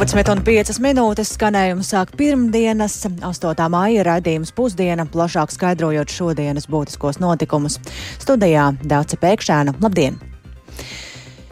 12,5 minūtes skanējumu sāk pirmdienas, 8. māja raidījums pusdiena, plašāk skaidrojot šodienas būtiskos notikumus. Studijā Dāca Pēkšēna. Labdien!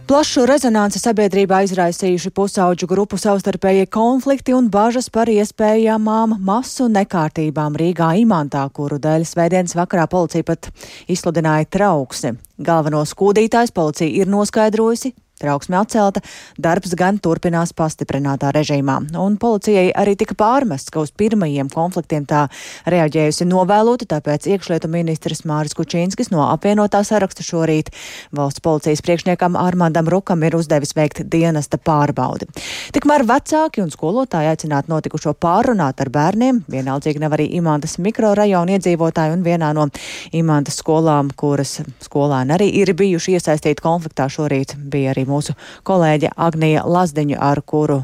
Plašu rezonanci sabiedrībā izraisījuši pusauģu grupu savstarpējie konflikti un bažas par iespējamām masu nekārtībām Rīgā imantā, kuru dēļ svētdienas vakarā policija pat izsludināja trauksmi. Galveno skūdītājs policija ir noskaidrojusi, Trauksme atcelta, darbs gan turpinās pastiprinātā režīmā. Un policijai arī tika pārmests, ka uz pirmajiem konfliktiem tā reaģējusi novēloti, tāpēc iekšlietu ministrs Māris Kučīnskis no apvienotā saraksta šorīt valsts policijas priekšniekam Armandam Rukam ir uzdevis veikt dienesta pārbaudi. Tikmēr vecāki un skolotāji aicināti notikušo pārunāt ar bērniem, vienaldzīgi nav arī Imantas mikrorajona iedzīvotāji un vienā no Imantas skolām, kuras skolēni arī ir bijuši iesaistīti konfliktā šorīt bija arī mūsu kolēģe Agnija Lazdiņu, ar kuru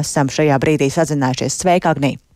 esam šajā brīdī sazinājušies. Sveika, Agnija!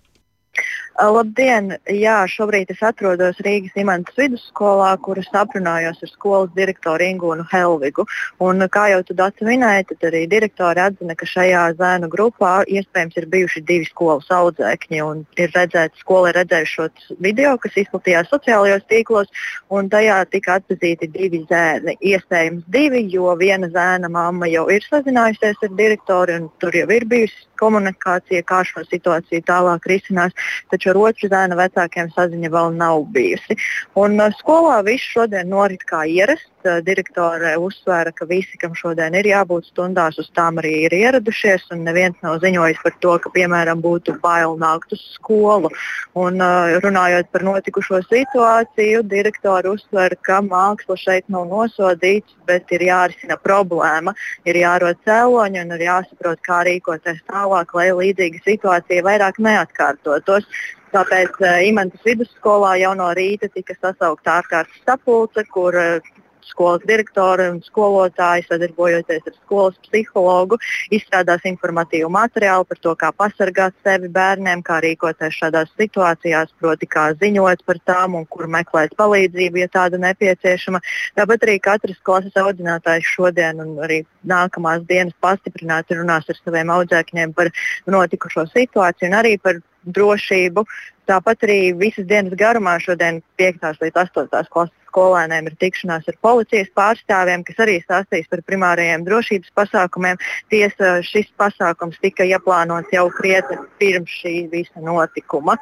Labdien! Jā, šobrīd es atrodos Rīgas Imantas vidusskolā, kuras aprunājos ar skolas direktoru Ingūnu Helvigu. Un, kā jau tu Dācis minēji, tad arī direktori atzina, ka šajā zēnu grupā iespējams ir bijuši divi skolas audzēkņi. Ir redzēts, skola ir redzējuši šo video, kas izplatījās sociālajos tīklos, un tajā tika atpazīti divi zēni. Iespējams divi, jo viena zēna mamma jau ir sazinājusies ar direktoru, un tur jau ir bijusi komunikācija, kā šo situāciju tālāk risinās. Taču ar otru zēnu vecākiem saziņa vēl nav bijusi. Un, uh, skolā viss šodien norit kā ierasts. Uh, direktore uzsvēra, ka visi, kam šodien ir jābūt stundās, uz tām arī ir ieradušies. Neviens nav ziņojis par to, ka, piemēram, būtu bail nākt uz skolu. Un, uh, runājot par notikušo situāciju, direktore uzsver, ka māksla šeit nav nosodīta, bet ir jārisina problēma, ir jārod cēloņi un ir jāsaprot, kā rīkoties tālāk, lai līdzīga situācija vairāk neatkārtotos. Tāpēc uh, Imantas vidusskolā jau no rīta tika sasaukta ārkārtas sapulce, kur uh, skolas direktori un skolotāji, sadarbojoties ar skolas psihologu, izstrādās informatīvu materiālu par to, kā pasargāt sevi bērniem, kā rīkoties šādās situācijās, proti, kā ziņot par tām un kur meklēt palīdzību, ja tāda nepieciešama. Tāpat arī katrs klases audzinātājs šodien un arī nākamās dienas pastiprināti runās ar saviem audzēkņiem par notikušo situāciju un arī par drošību. Tāpat arī visas dienas garumā šodien 5. līdz 8. klases skolēniem ir tikšanās ar policijas pārstāvjiem, kas arī stāstīs par primārajiem drošības pasākumiem. Tiesa, šis pasākums tika ieplānots jau krietni pirms šī visa notikuma.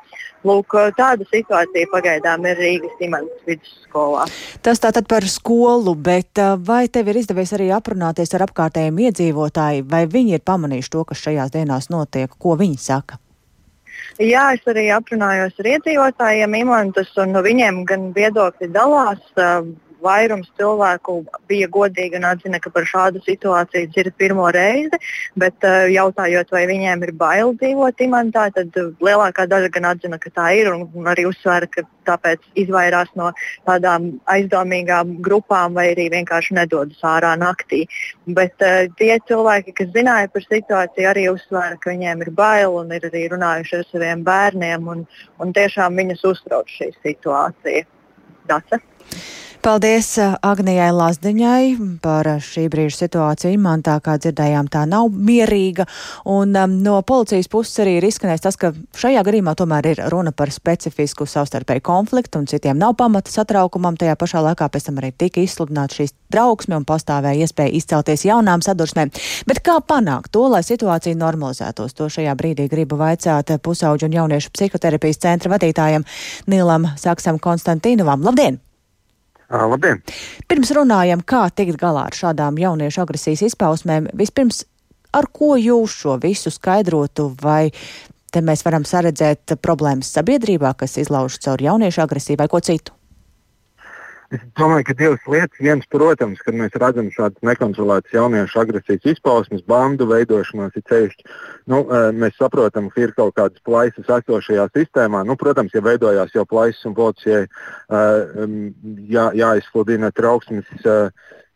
Lūk, tāda situācija pagaidām ir Rīgas Imants vidusskolā. Tas tātad par skolu, bet vai tev ir izdevies arī aprunāties ar apkārtējiem iedzīvotājiem, vai viņi ir pamanījuši to, kas šajās dienās notiek, ko viņi saka? Jā, es arī aprunājos ar iedzīvotājiem imantus, un no viņiem gan viedokļi dalās. Uh, vairums cilvēku bija godīgi un atzina, ka par šādu situāciju dzird pirmo reizi, bet uh, jautājot, vai viņiem ir bail dzīvot imantā, tad lielākā daļa gan atzina, ka tā ir un, un arī uzsvēra, ka tāpēc izvairās no tādām aizdomīgām grupām vai arī vienkārši nedodas ārā naktī. Bet uh, tie cilvēki, kas zināja par situāciju, arī uzsvēra, ka viņiem ir bail un ir arī runājuši ar saviem bērniem un, un tiešām viņus uztrauc šī situācija. Dace? Paldies uh, Agnijai Lazdiņai par šī brīža situāciju. Man tā kā dzirdējām, tā nav mierīga. Un um, no policijas puses arī ir izskanējis tas, ka šajā gadījumā tomēr ir runa par specifisku savstarpēju konfliktu un citiem nav pamata satraukumam. Tajā pašā laikā pēc tam arī tika izsludināta šīs trauksme un pastāvēja iespēja izcelties jaunām sadursmēm. Bet kā panākt to, lai situācija normalizētos? To šajā brīdī gribu vaicāt pusauģu un jauniešu psihoterapijas centra vadītājam Nilam Saksam Konstantīnovam. Labdien! Labdien! Pirms runājam, kā tikt galā ar šādām jauniešu agresijas izpausmēm, vispirms ar ko jūs šo visu skaidrotu, vai te mēs varam saredzēt problēmas sabiedrībā, kas izlauž caur jauniešu agresiju vai ko citu? Es domāju, ka divas lietas. Viens, protams, kad mēs redzam šādas nekontrolētas jauniešu agresijas izpausmes, bandu veidošanās, ir ceļš. Nu, mēs saprotam, ka ir kaut kādas plaisas esošajā sistēmā. Nu, protams, ja veidojās jau plaisas un policijai jā, jāizsludina trauksmes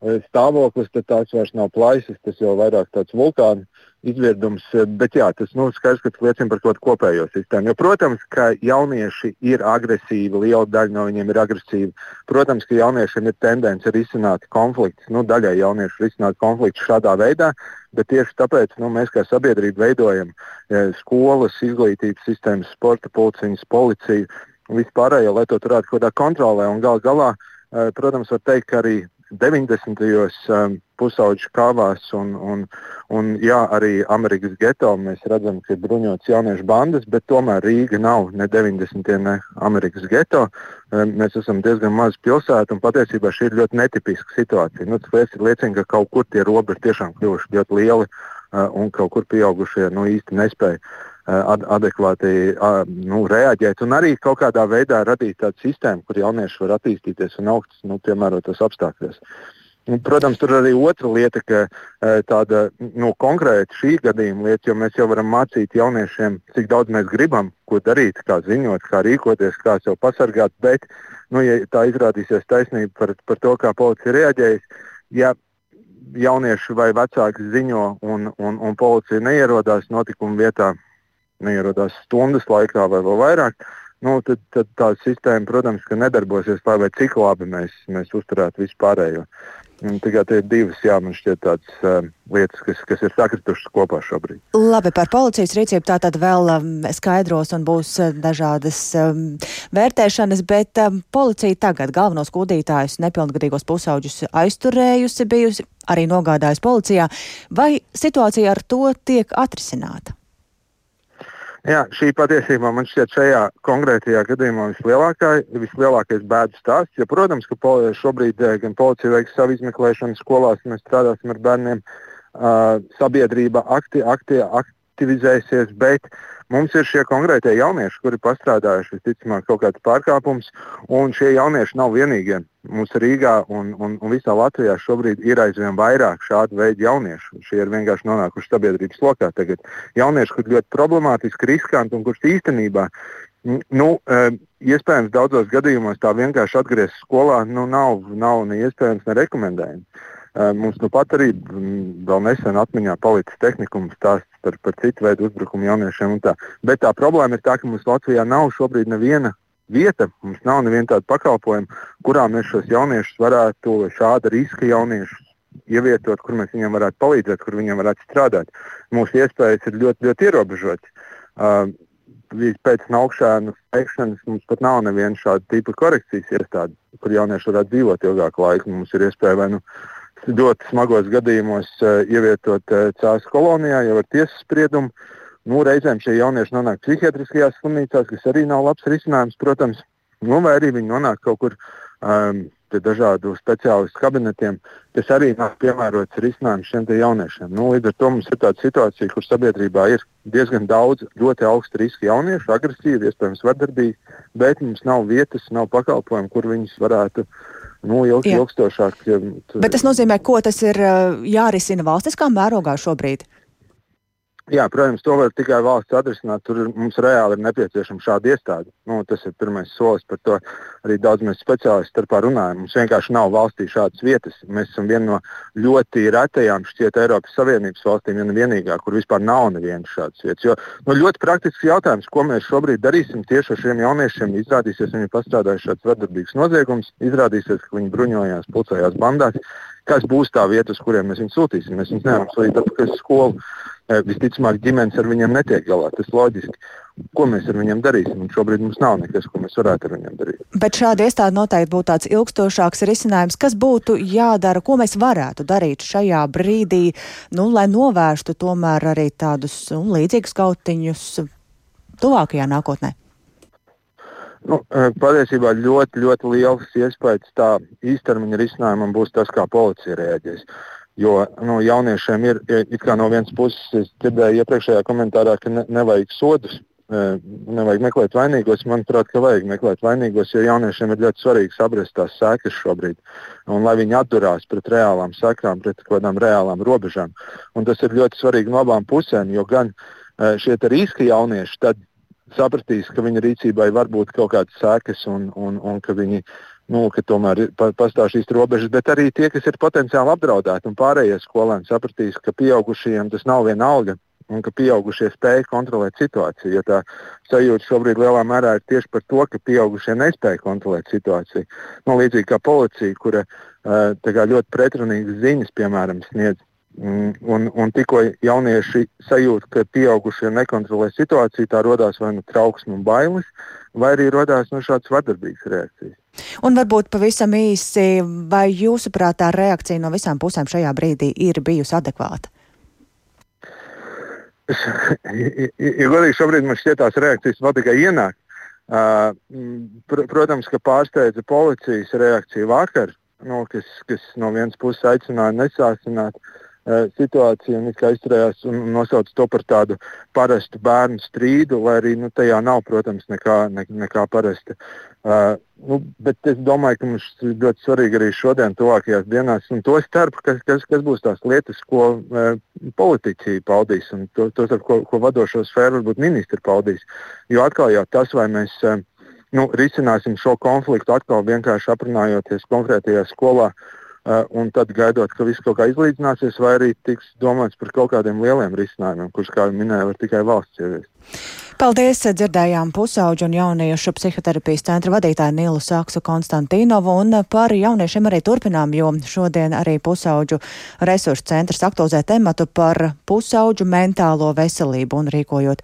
stāvoklis, tad tās vairs nav plaisas, tas jau vairāk tāds vulkāns izvirdums. Bet jā, tas nu, skaidrs, ka tas liecina par kaut kādu kopējo sistēmu. Jo, protams, ka jaunieši ir agresīvi, liela daļa no viņiem ir agresīvi. Protams, ka jauniešiem ir tendence risināt konfliktus. Nu, daļai jauniešu risināt konfliktus šādā veidā, bet tieši tāpēc nu, mēs kā sabiedrība veidojam ja, skolas, izglītības sistēmas, sporta pulciņas, policiju. Vispārējo, lai to turētu kaut kādā kontrolē. Un gal galā, protams, var teikt, ka arī 90. gados um, pusauģu kāvās un, un, un jā, arī Amerikas geto mēs redzam, ka ir bruņotas jauniešu bandas, bet tomēr Rīga nav ne 90. ne Amerikas geto. Um, mēs esam diezgan maza pilsēta un patiesībā šī ir ļoti netipiska situācija. Nu, tas liecina, ka kaut kur tie robeži tiešām kļuvuši ļoti lieli uh, un kaut kur pieaugušie nu, īsti nespēja ad adekvāti nu, reaģēt un arī kaut kādā veidā radīt tādu sistēmu, kur jaunieši var attīstīties un augt nu, piemērotos apstākļos. Protams, tur arī otra lieta, ka e, tāda nu, konkrēta šī gadījuma lieta, jo mēs jau varam mācīt jauniešiem, cik daudz mēs gribam, ko darīt, kā ziņot, kā rīkoties, kā sev pasargāt. Bet, nu, ja tā izrādīsies taisnība par, par to, kā policija reaģējas, ja jaunieši vai vecāki ziņo un, un, un policija neierodās notikuma vietā, neierodās stundas laikā vai vēl vairāk, nu, tad, tad tā sistēma, protams, nedarbosies tā, vai cik labi mēs, mēs uzturētu vispārējo. Tikai tie ir divas, jā, man šķiet, tādas uh, lietas, kas, kas ir sakritušas kopā šobrīd. Labi, par policijas rīcību tā tad vēl um, skaidros un būs uh, dažādas um, vērtēšanas, bet um, policija tagad galvenos kūdītājus, nepilngadīgos pusauģus aizturējusi, bijusi arī nogādājusi policijā. Vai situācija ar to tiek atrisināta? Jā, šī patiesībā man šķiet šajā konkrētajā gadījumā vislielākā, vislielākais bēdu stāsts. Jo, protams, ka poli šobrīd eh, gan policija veiks savu izmeklēšanu skolās, mēs strādāsim ar bērniem, uh, sabiedrība akti, akti, aktivizēsies, bet Mums ir šie konkrētie jaunieši, kuri pastrādājuši visticamāk kaut kāds pārkāpums, un šie jaunieši nav vienīgie. Mums Rīgā un, un, un visā Latvijā šobrīd ir aizvien vairāk šādu veidu jauniešu. Šie ir vienkārši nonākuši sabiedrības lokā. Tagad jaunieši, kuriem ļoti problemātiski, riskanti un kurš īstenībā Nu, iespējams, daudzos gadījumos tā vienkārši atgriezties skolā nu, nav, nav ne iespējams, ne rekomendējams. Mums nu pat arī vēl nesen atmiņā palicis tehnikums stāsts par, par citu veidu uzbrukumu jauniešiem. Tā. Bet tā problēma ir tā, ka mums Latvijā nav šobrīd neviena vieta, mums nav neviena tāda pakalpojuma, kurā mēs šos jauniešus varētu, šāda riska jauniešus ievietot, kur mēs viņiem varētu palīdzēt, kur viņiem varētu strādāt. Mūsu iespējas ir ļoti, ļoti ierobežotas. Uh, pēc augšānas veikšanas mums pat nav neviena šāda tipa korekcijas iestāde, kur jaunieši varētu dzīvot ilgāku laiku. Mums ir iespēja vai nu ļoti smagos gadījumos uh, ievietot uh, cēlus kolonijā jau ar tiesas spriedumu. Nu, reizēm šie jaunieši nonāk psihiatriskajās slimnīcās, kas arī nav labs risinājums, protams. Nu, vai arī viņi nonāk kaut kur um, dažādu speciālistu kabinetiem, kas arī nav piemērots risinājums šiem jauniešiem. Nu, līdz ar to mums ir tāda situācija, kur sabiedrībā ir diezgan daudz ļoti augsta riska jauniešu, agresīvi, iespējams, vardarbīgi, bet mums nav vietas, nav pakalpojumu, kur viņus varētu uh, nu, ilg, ilgstošāk. Ja, Bet tas nozīmē, ko tas ir jārisina valstiskā mērogā šobrīd? Jā, protams, to var tikai valsts atrisināt. Tur mums reāli ir nepieciešama šāda iestāde. Nu, tas ir pirmais solis, par to arī daudz mēs speciālisti starpā runājam. Mums vienkārši nav valstī šādas vietas. Mēs esam viena no ļoti retajām šķiet Eiropas Savienības valstīm, ne vienīgā, kur vispār nav nevienas šādas vietas. Jo nu, ļoti praktisks jautājums, ko mēs šobrīd darīsim tieši ar šiem jauniešiem. Izrādīsies, viņi ir pastrādājuši šāds vardarbīgs noziegums, izrādīsies, ka viņi bruņojās, pulcējās bandās. Kas būs tā vieta, uz kuriem mēs viņus sūtīsim? Mēs viņus nevaram sūtīt atpakaļ uz skolu. Eh, visticamāk, ģimenes ar viņiem netiek galā. Tas loģiski. Ko mēs ar viņiem darīsim? Un šobrīd mums nav nekas, ko mēs varētu ar viņiem darīt. Bet šāda iestāde noteikti būtu tāds ilgstošāks risinājums. Kas būtu jādara, ko mēs varētu darīt šajā brīdī, nu, lai novērstu tomēr arī tādus nu, līdzīgus kautiņus tuvākajā nākotnē? Nu, eh, patiesībā ļoti, ļoti liels iespējas tā īstermiņa risinājumam būs tas, kā policija reaģēs. Jo nu, jauniešiem ir no vienas puses, es dzirdēju iepriekšējā komentārā, ka ne, nevajag sodus, e, nevajag meklēt vainīgos. Manuprāt, ka vajag meklēt vainīgos, jo jauniešiem ir ļoti svarīgi saprast tās sekas šobrīd. Un lai viņi atturās pret reālām sekām, pret kādām reālām robežām. Un tas ir ļoti svarīgi no abām pusēm, jo gan e, šie riska jaunieši sapratīs, ka viņa rīcībai var būt kaut kādas sekas un, un, un ka viņi nu, ka tomēr pastāv šīs robežas, bet arī tie, kas ir potenciāli apdraudēti un pārējie skolēni sapratīs, ka pieaugušajiem tas nav vienalga. Un ka pieaugušie spēj kontrolēt situāciju. Jo tā sajūta šobrīd lielā mērā ir tieši par to, ka pieaugušie nespēja kontrolēt situāciju. Nu, līdzīgi kā policija, kura uh, ļoti pretrunīgas ziņas, piemēram, sniedz un, un tikko jaunieši sajūt, ka pieaugušie nekontrolē situāciju, tā radās vai nu trauksme un bailes, vai arī radās no šādas vardarbīgas reakcijas. Un varbūt pavisam īsi, vai jūsuprāt tā reakcija no visām pusēm šajā brīdī ir bijusi adekvāta? ja godīgi šobrīd man šķiet, tās reakcijas vēl tikai ienāk. Uh, pr protams, ka pārsteidza policijas reakcija vakar, nu, kas, kas no vienas puses aicināja nesācināt uh, Eh, situāciju un izturējās un nosauca to par tādu parastu bērnu strīdu, lai arī nu, tajā nav, protams, nekā, ne, nekā parasta. Uh, nu, bet es domāju, ka mums ir ļoti svarīgi arī šodien, tuvākajās dienās, un to starp, kas, kas, kas būs tās lietas, ko uh, politiķi paudīs, un to, to starp, ko, ko vadošo sfēru varbūt ministri paudīs. Jo atkal jau tas, vai mēs uh, nu, risināsim šo konfliktu atkal vienkārši aprunājoties konkrētajā skolā, Uh, un tad gaidot, ka viss kaut kā izlīdzināsies, vai arī tiks domāts par kaut kādiem lieliem risinājumiem, kurus, kā jau minēju, var tikai valsts ieviest. Paldies! Dzirdējām pusauģu un jauniešu psihoterapijas centra vadītāju Nilu Saksu Konstantīnovu un par jauniešiem arī turpinām, jo šodien arī pusauģu resursu centrs aktualizē tematu par pusauģu mentālo veselību un rīkojot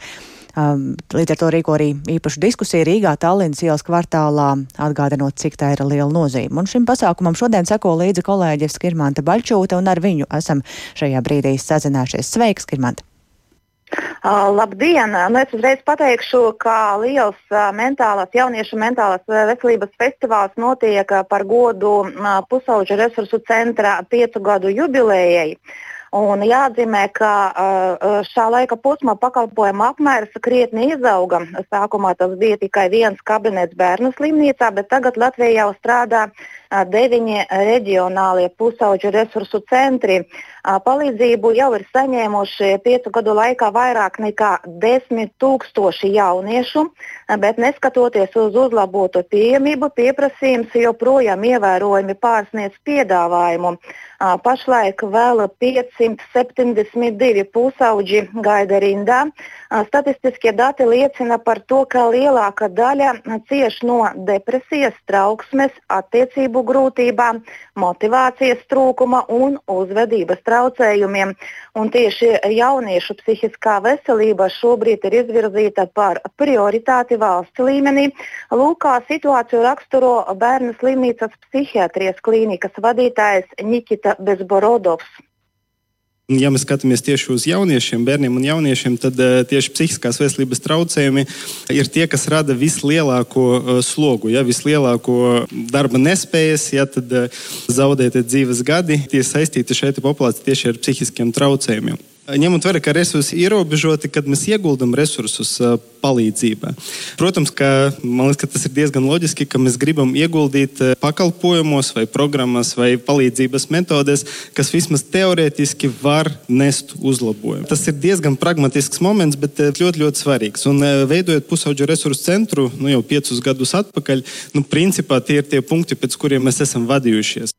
Um, līdz ar to rīko arī īpašu diskusiju Rīgā, Tallinas ielas kvartālā, atgādinot, cik tā ir liela nozīme. Un šim pasākumam šodien seko līdzi kolēģis Skirmanta Baļķūta, un ar viņu esam šajā brīdī sazinājušies. Sveiks, Skirmanta! Uh, labdien! Nu, es uzreiz pateikšu, ka liels uh, mentālās, jauniešu mentālās veselības festivāls notiek uh, par godu pusauģa resursu centra piecu gadu jubilējai. Un jāatzīmē, ka šā laika posmā pakalpojuma apmērs krietni izauga. Sākumā tas bija tikai viens kabinets bērnu slimnīcā, bet tagad Latvijā jau strādā deviņi reģionālie pusauģu resursu centri. Palīdzību jau ir saņēmuši piecu gadu laikā vairāk nekā desmit tūkstoši jauniešu, bet neskatoties uz uzlaboto pieejamību, pieprasījums joprojām ievērojami pārsniedz piedāvājumu. Pašlaik vēl 572 pusauģi gaida rindā. Statistiskie dati liecina par to, ka lielākā daļa cieš no depresijas, trauksmes, attiecību grūtībām, motivācijas trūkuma un uzvedības traucējumiem. Un tieši jauniešu psihiskā veselība šobrīd ir izvirzīta par prioritāti valsts līmenī. Lūkā situāciju raksturo bērnu slimnīcas psihiatrijas klīnikas vadītājs Nikita Bezborodovs. Ja mēs skatāmies tieši uz jauniešiem, bērniem un jauniešiem, tad uh, tieši psihiskās veselības traucējumi ir tie, kas rada vislielāko uh, slogu, ja, vislielāko darba nespējas, ja, tad uh, zaudētie dzīves gadi, tie saistīti šeit populācijā tieši ar psihiskiem traucējumiem ņemot vērā, ka resursi ir ierobežoti, kad mēs ieguldam resursus palīdzībā. Protams, ka, liekas, ka tas ir diezgan loģiski, ka mēs gribam ieguldīt pakalpojumos, vai programmās, vai palīdzības metodēs, kas vismaz teorētiski var nest uzlabojumu. Tas ir diezgan pragmatisks moments, bet ļoti, ļoti svarīgs. Un veidojot pusauģu resursu centru nu, jau piecus gadus atpakaļ, nu, principā tie ir tie punkti, pēc kuriem mēs esam vadījušies.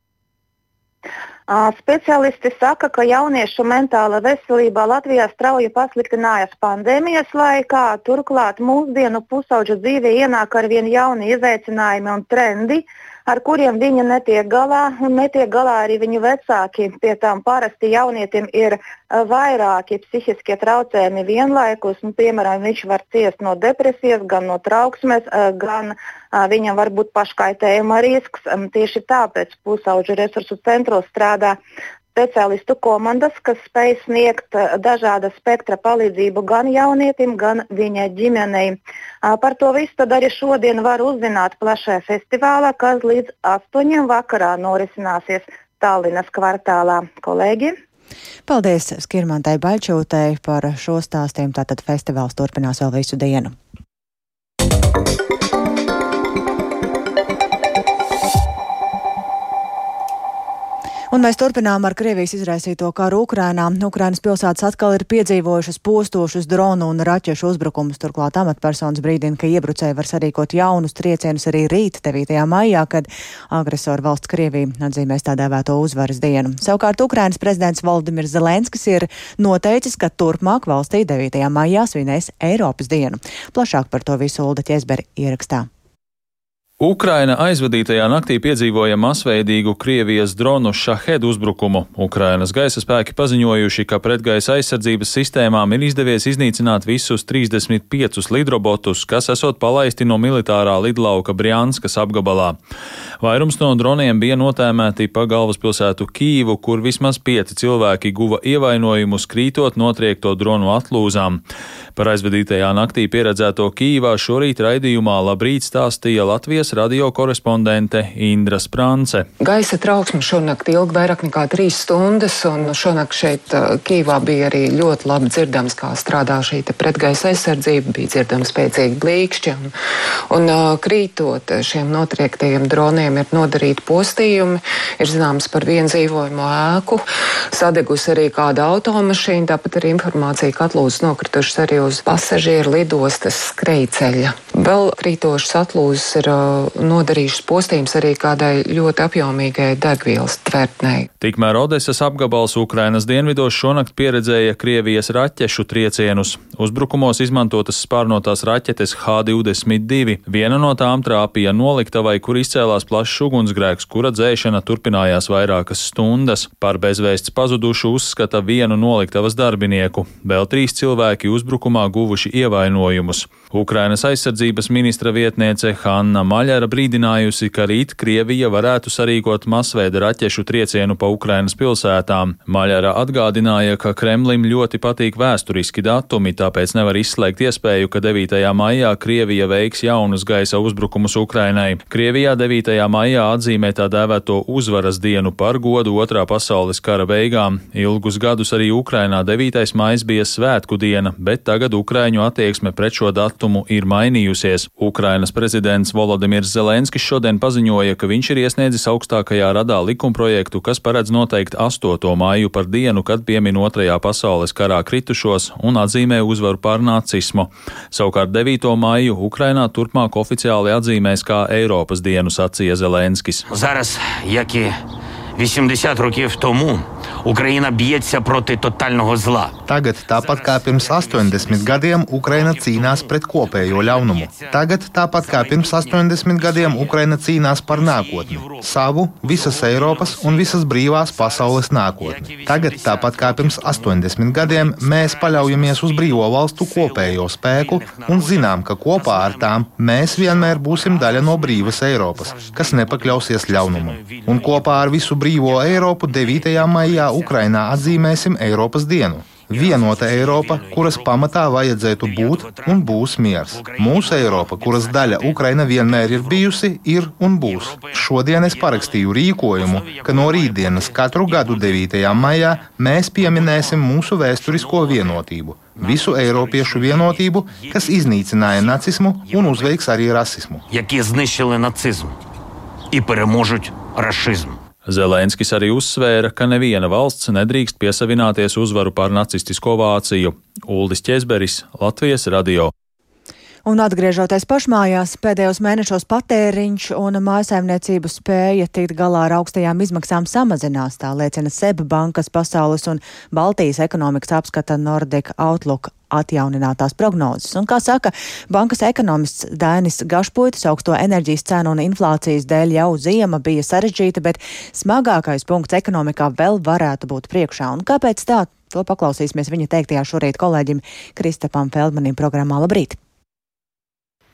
Speciālisti saka, ka jauniešu mentāla veselība Latvijā strauji pasliktinājās pandēmijas laikā. Turklāt mūsdienu pusauģu dzīvē ienāk ar vien jauni izaicinājumi un trendi. Uh, ar kuriem viņa netiek galā, un netiek galā arī viņu vecāki. Pie tām parasti jaunietim ir vairāki psihiskie traucējumi vienlaikus. Nu, piemēram, viņš var ciest no depresijas, gan no trauksmes, gan viņam var būt paškaitējuma risks. Tieši tāpēc pusauģu resursu centros strādā speciālistu komandas, kas spēj sniegt eh, dažāda spektra palīdzību gan jaunietim, gan viņa ģimenei. Par to visu arī šodien var uzzināt plašajā festivālā, kas līdz 8. vakarā norisināsies Tallinas kvartālā. Kolēģi! Paldies Skirmantai Baļķūtei par šo stāstījumu. Tātad festivāls turpinās vēl visu dienu. Un mēs turpinām ar Krievijas izraisīto karu Ukrainā. Ukrainas pilsētas atkal ir piedzīvojušas postošus dronu un raķešu uzbrukumus. Turklāt amatpersonas brīdina, ka iebrucēji var sarīkot jaunus triecienus arī rīt, 9. maijā, kad agresoru valsts Krievija atzīmēs tā dēvēto uzvaras dienu. Savukārt Ukrainas prezidents Valdimirs Zelenskis ir noteicis, ka turpmāk valstī 9. maijā svinēs Eiropas dienu. Plašāk par to visu Ulda Ķesberi ierakstā. Ukraina aizvadītajā naktī piedzīvoja masveidīgu Krievijas dronu šahedu uzbrukumu. Ukrainas gaisa spēki paziņojuši, ka pretgaisa aizsardzības sistēmām ir izdevies iznīcināt visus 35 lidrobotus, kas esot palaisti no militārā lidlauka Brianskas apgabalā. Vairums no droniem bija notēmēti pa galvaspilsētu Kīvu, kur vismaz pieci cilvēki guva ievainojumus krītot notriekto dronu atlūzām. Par aizvadītajā naktī pieredzēto Kīvā šorīt raidījumā labrīt stāstīja Latvijas Latvijas radio korespondente Indra Sprānce. Gaisa trauksme šonakt ilga vairāk nekā trīs stundas, un šonakt šeit uh, Kīvā bija arī ļoti labi dzirdams, kā strādā šī pretgaisa aizsardzība, bija dzirdams spēcīgi blīkšķi, un, un uh, krītot šiem notriektajiem droniem ir nodarīti postījumi, ir zināms par vienu dzīvojamo ēku, sadegusi arī kāda automašīna, tāpat arī informācija, ka atlūzas nokritušas arī uz pasažieru lidostas skrejceļa. Vēl krītošas atlūzas ir nodarījušas postījums arī kādai ļoti apjomīgai degvielas tvertnei. Tikmēr Odesas apgabals Ukrainas dienvidos šonakt pieredzēja Krievijas raķešu triecienus. Uzbrukumos izmantotas spārnotās raķetes H-22. Viena no tām trāpīja noliktavai, kur izcēlās plašs ugunsgrēks, kura dzēšana turpinājās vairākas stundas. Par bezvēsts pazudušu uzskata vienu noliktavas darbinieku. Vēl trīs cilvēki uzbrukumā guvuši ievainojumus. Ukrainas aizsardzības ministra vietniece Hanna Maļa Maļara brīdinājusi, ka rīt Krievija varētu sarīkot masveida raķešu triecienu pa Ukrainas pilsētām. Maļara atgādināja, ka Kremlim ļoti patīk vēsturiski datumi, tāpēc nevar izslēgt iespēju, ka 9. maijā Krievija veiks jaunus gaisa uzbrukumus Ukrainai. Krievijā 9. maijā atzīmē tā dēvēto uzvaras dienu par godu otrā pasaules kara beigām. Ilgus gadus arī Ukrainā 9. maijs bija svētku diena, bet tagad Ukraiņu attieksme pret šo datumu ir mainījusies mainījusies. Ukrainas prezidents Volodimirs Zelenskis šodien paziņoja, ka viņš ir iesniedzis augstākajā radā likumprojektu, kas paredz noteikt 8. māju par dienu, kad piemin Otrajā pasaules karā kritušos un atzīmē uzvaru pār nacismu. Savukārt 9. māju Ukrainā turpmāk oficiāli atzīmēs kā Eiropas dienu, sacīja Zelenskis. Zaras, jaki 80 rokļu tomu. Ukraina bieться проти totālного zla. Tagad, tāpat kā pirms 80 gadiem, Ukraina cīnās pret kopējo ļaunumu. Tagad, tāpat kā pirms 80 gadiem, Ukraina cīnās par nākotni, savu, visas Eiropas un visas brīvās pasaules nākotni. Tagad, tāpat kā pirms 80 gadiem, mēs paļaujamies uz brīvo valstu kopējo spēku un zinām, ka kopā ar tām mēs vienmēr būsim daļa no brīvas Eiropas, kas nepakļausies ļaunumam. Un kopā ar visu brīvo Eiropu 9. maijā Ukrainā atzīmēsim Eiropas dienu. Vienota Eiropa, kuras pamatā vajadzētu būt un būs miers. Mūsu Eiropa, kuras daļa Ukraina vienmēr ir bijusi, ir un būs. Šodien es parakstīju rīkojumu, ka no rītdienas katru gadu 9. maijā mēs pieminēsim mūsu vēsturisko vienotību. Visu Eiropiešu vienotību, kas iznīcināja nacismu un uzveiks arī rasismu. Які знищили нацизм і переможуть рашизм. Zelenskis arī uzsvēra, ka neviena valsts nedrīkst piesavināties uzvaru pār nacistisko Vāciju. Uldis Česberis, Latvijas radio. Un atgriežoties pašmājās, pēdējos mēnešos patēriņš un mājsaimniecību spēja tikt galā ar augstajām izmaksām samazinās, tā liecina SEB bankas pasaules un Baltijas ekonomikas apskata Nordic Outlook atjauninātās prognozes. Un, kā saka bankas ekonomists Dainis Gašpuitis, augsto enerģijas cenu un inflācijas dēļ jau ziema bija sarežģīta, bet smagākais punkts ekonomikā vēl varētu būt priekšā. Un kāpēc tā? To paklausīsimies viņa teiktajā šorīt kolēģim Kristapam Feldmanim programmā Labrīt!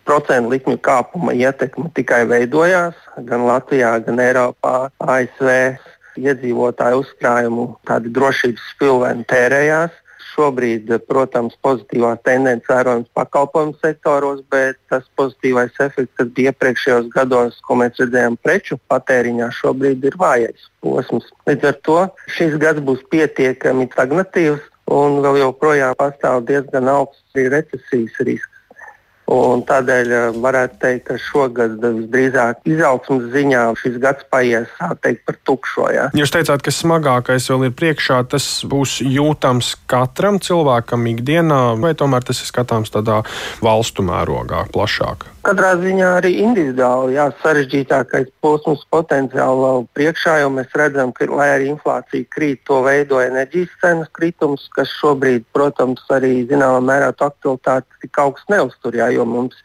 Procentu likmju kāpuma ietekme tikai veidojās gan Latvijā, gan Eiropā, ASV. Iedzīvotāju uzkrājumu tādi drošības spilveni tērējās šobrīd, protams, pozitīvā tendence vērojams pakalpojumu sektoros, bet tas pozitīvais efekts, kas bija iepriekšējos gados, ko mēs redzējām preču patēriņā, šobrīd ir vājais posms. Līdz ar to šis gads būs pietiekami stagnatīvs un vēl joprojām pastāv diezgan augsts recesijas risks. Un tādēļ eh, varētu teikt, ka šogad visdrīzāk izaugsmas ziņā šis gads paies teikt, par tukšo. Ja. Jūs teicāt, ka smagākais vēl ir priekšā. Tas būs jūtams katram cilvēkam ikdienā, vai tomēr tas ir skatāms tādā valstu mērogā, plašāk? Katrā ziņā arī individuāli jā, sarežģītākais posms potenciāli vēl priekšā, jo mēs redzam, ka, lai arī inflācija krīt, to veido enerģijas cenas kritums, kas šobrīd, protams, arī zināmā mērā aktualitāti tik augstu neuztur, jā, jo mums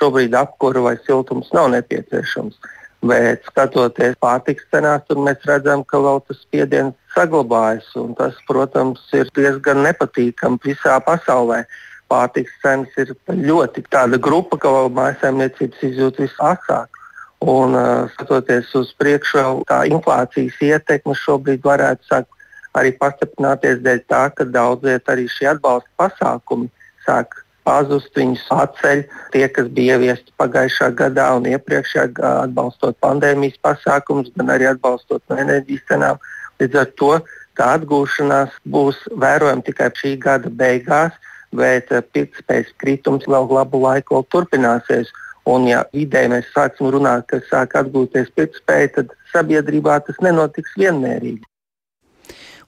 šobrīd apkura vai siltums nav nepieciešams. Bet skatoties pārtiks cenās, tur mēs redzam, ka vēl tas spiediens saglabājas. Tas, protams, ir diezgan nepatīkami visā pasaulē pārtiks cenas ir ļoti tāda grupa, ka mājsaimniecības izjūt visāsāk. Un, skatoties uz priekšu, tā inflācijas ietekme šobrīd varētu sākt arī pastiprināties dēļ tā, ka daudziet arī šie atbalsta pasākumi sāk pazust, viņus atceļ. Tie, kas bija ieviesti pagājušā gadā un iepriekšējā gadā, atbalstot pandēmijas pasākumus, gan arī atbalstot no enerģijas cenām. Līdz ar to tā atgūšanās būs vērojama tikai šī gada beigās bet eh, pirktspējas kritums vēl labu laiku vēl turpināsies. Un, ja vidē mēs sāksim runāt, ka sāk atgūties pirktspēja, tad sabiedrībā tas nenotiks vienmērīgi.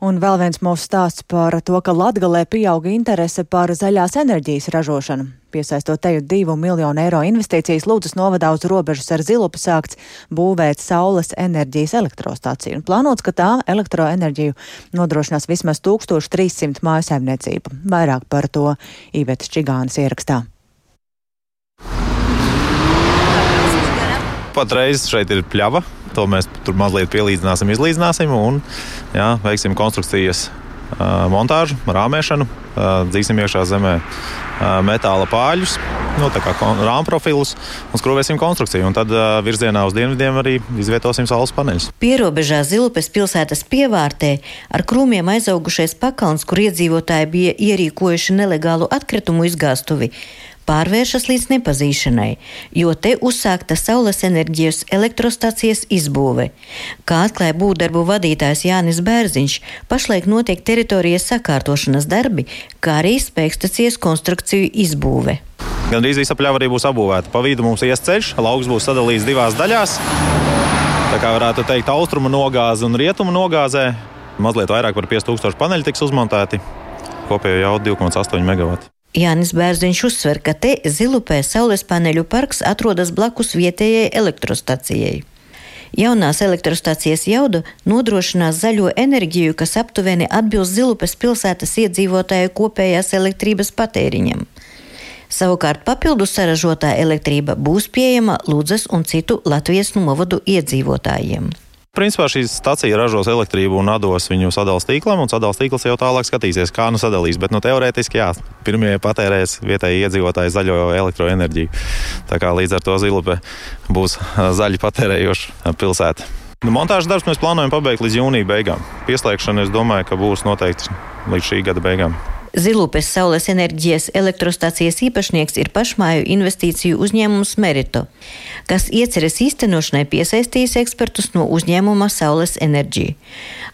Un vēl viens mūsu stāsts par to, ka Latgalē pieauga interese par zaļās enerģijas ražošanu. Piesaistot teju divu miljonu eiro investīcijas, Lūdzes novadā uz robežas ar Zilupu sākts būvēt saules enerģijas elektrostāciju. Un plānots, ka tā elektroenerģiju nodrošinās vismaz 1300 mājasaimniecību. Vairāk par to Īvetes Čigānas ierakstā. Patreiz šeit ir pļava. To mēs tur mazliet pielīdzināsim, izlīdzināsim un jā, veiksim konstrukcijas montāžu, rāmēšanu, dzīsim iekšā zemē metāla pāļus, nu, rāmu profilus un skrūvēsim konstrukciju. Un tad virzienā uz dienvidiem arī izvietosim saules paneļus. Pierobežā Zilupes pilsētas pievārtē ar krūmiem aizaugušais pakalns, kur iedzīvotāji bija ierīkojuši nelegālu atkritumu izgāstuvi pārvēršas līdz nepazīšanai, jo te uzsākta saules enerģijas elektrostacijas izbūve. Kā atklāja būvdarbu vadītājs Jānis Bērziņš, pašlaik notiek teritorijas sakārtošanas darbi, kā arī spēkstacijas konstrukciju izbūve. Gan drīz visa pļava arī būs apbūvēta. Pa vidu mums ies ceļš, lauks būs sadalīts divās daļās. Tā kā varētu teikt, austrumu nogāze un rietumu nogāzē. Mazliet vairāk par 5000 paneļu tiks uzmontēti. Kopējo jau 2,8 MW. Jānis Bērziņš uzsver, ka te Zilupē saules paneļu parks atrodas blakus vietējai elektrostacijai. Jaunās elektrostacijas jauda nodrošinās zaļo enerģiju, kas aptuveni atbilst Zilupes pilsētas iedzīvotāju kopējās elektrības patēriņam. Savukārt papildus saražotā elektrība būs pieejama Lūdzes un citu Latvijas novadu iedzīvotājiem. Principā šī stacija ražos elektrību un dos viņu sadalījuma tīklam, un sadalījuma tīkls jau tālāk skatīsies, kā nu sadalīs. Bet nu, teorētiski, jā, pirmie patērēs vietējie iedzīvotāji zaļo elektroenerģiju. Tā kā līdz ar to Zilupe būs zaļi patērējoša pilsēta. Nu, montāžas darbs mēs plānojam pabeigt līdz jūnija beigām. Pieslēgšana, es domāju, ka būs noteikti līdz šī gada beigām. Zilupes saules enerģijas elektrostacijas īpašnieks ir pašmāju investīciju uzņēmums Merito, kas ieceres īstenošanai piesaistījis ekspertus no uzņēmuma Saules enerģija.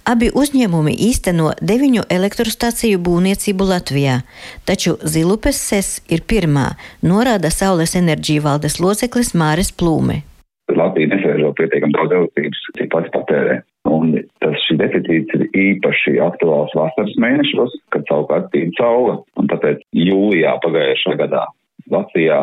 Abi uzņēmumi īsteno deviņu elektrostaciju būvniecību Latvijā, taču Zilupes SES ir pirmā, norāda Saules enerģija valdes loceklis Māris Plūme. Latvija nesēžot pietiekami daudz elektrības, cik pats patērē. Un tas šī deficīts ir īpaši aktuāls vasaras mēnešos, kad savukārt ir saule. Un tāpēc jūlijā pagājušā gadā Latvijā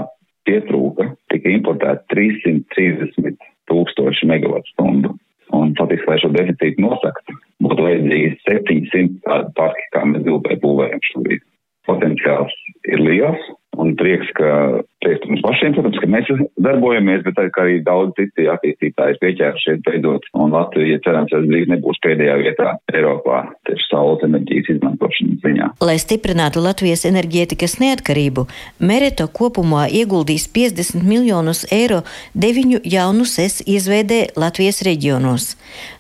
pietrūka, tika importēta 330 tūkstoši megawattstundu. Un faktiski, lai šo deficītu nosaktu, būtu vajadzīgi 700 tādu parki, kā mēs Dilbē būvējam šobrīd. Potenciāls ir liels, un prieks, ka prieks mums pašiem, protams, ka mēs darbojamies, bet arī daudz citi attīstītāji pieķērušies veidot, un Latvija, cerams, drīz nebūs pēdējā vietā Eiropā tieši saules enerģijas izmantošanas ziņā. Lai stiprinātu Latvijas enerģētikas neatkarību, Merito kopumā ieguldīs 50 miljonus eiro deviņu jaunu SES izveidē Latvijas reģionos.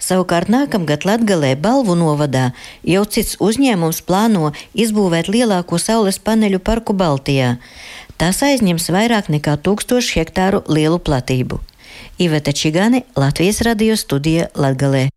Savukārt nākamgad Latgalē Balvu novadā jau cits uzņēmums plāno izbūvēt lielāko saules paneļu parku Baltijā. Tas aizņems vairāk nekā tūkstošu hektāru lielu platību. Iveta Čigani, Latvijas radio studija Latgalē.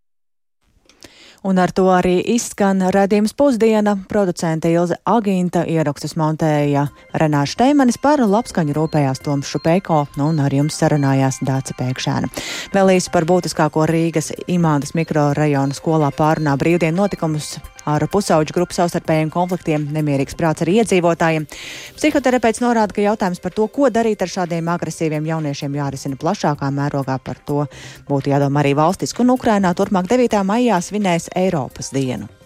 Un ar to arī izskan redzījums pusdiena. Producente Ilze Agīnta ierakstus montēja Renāša Steimanis par labskaņu rūpējās Toms Šupēko, nu, un ar jums sarunājās Dāca Pēkšēna. Vēl īsi par būtiskāko Rīgas Imāntas mikrorajona skolā pārunā brīvdienu notikumus ar pusauģu grupu savstarpējiem konfliktiem, nemierīgs prāts ar iedzīvotājiem. Psihoterapeits norāda, ka jautājums par to, ko darīt ar šādiem agresīviem jauniešiem, jārisina plašākā mērogā. Par to būtu jādomā arī valstiski un Ukrainā turpmāk 9. maijā svinēs Eiropas dienu.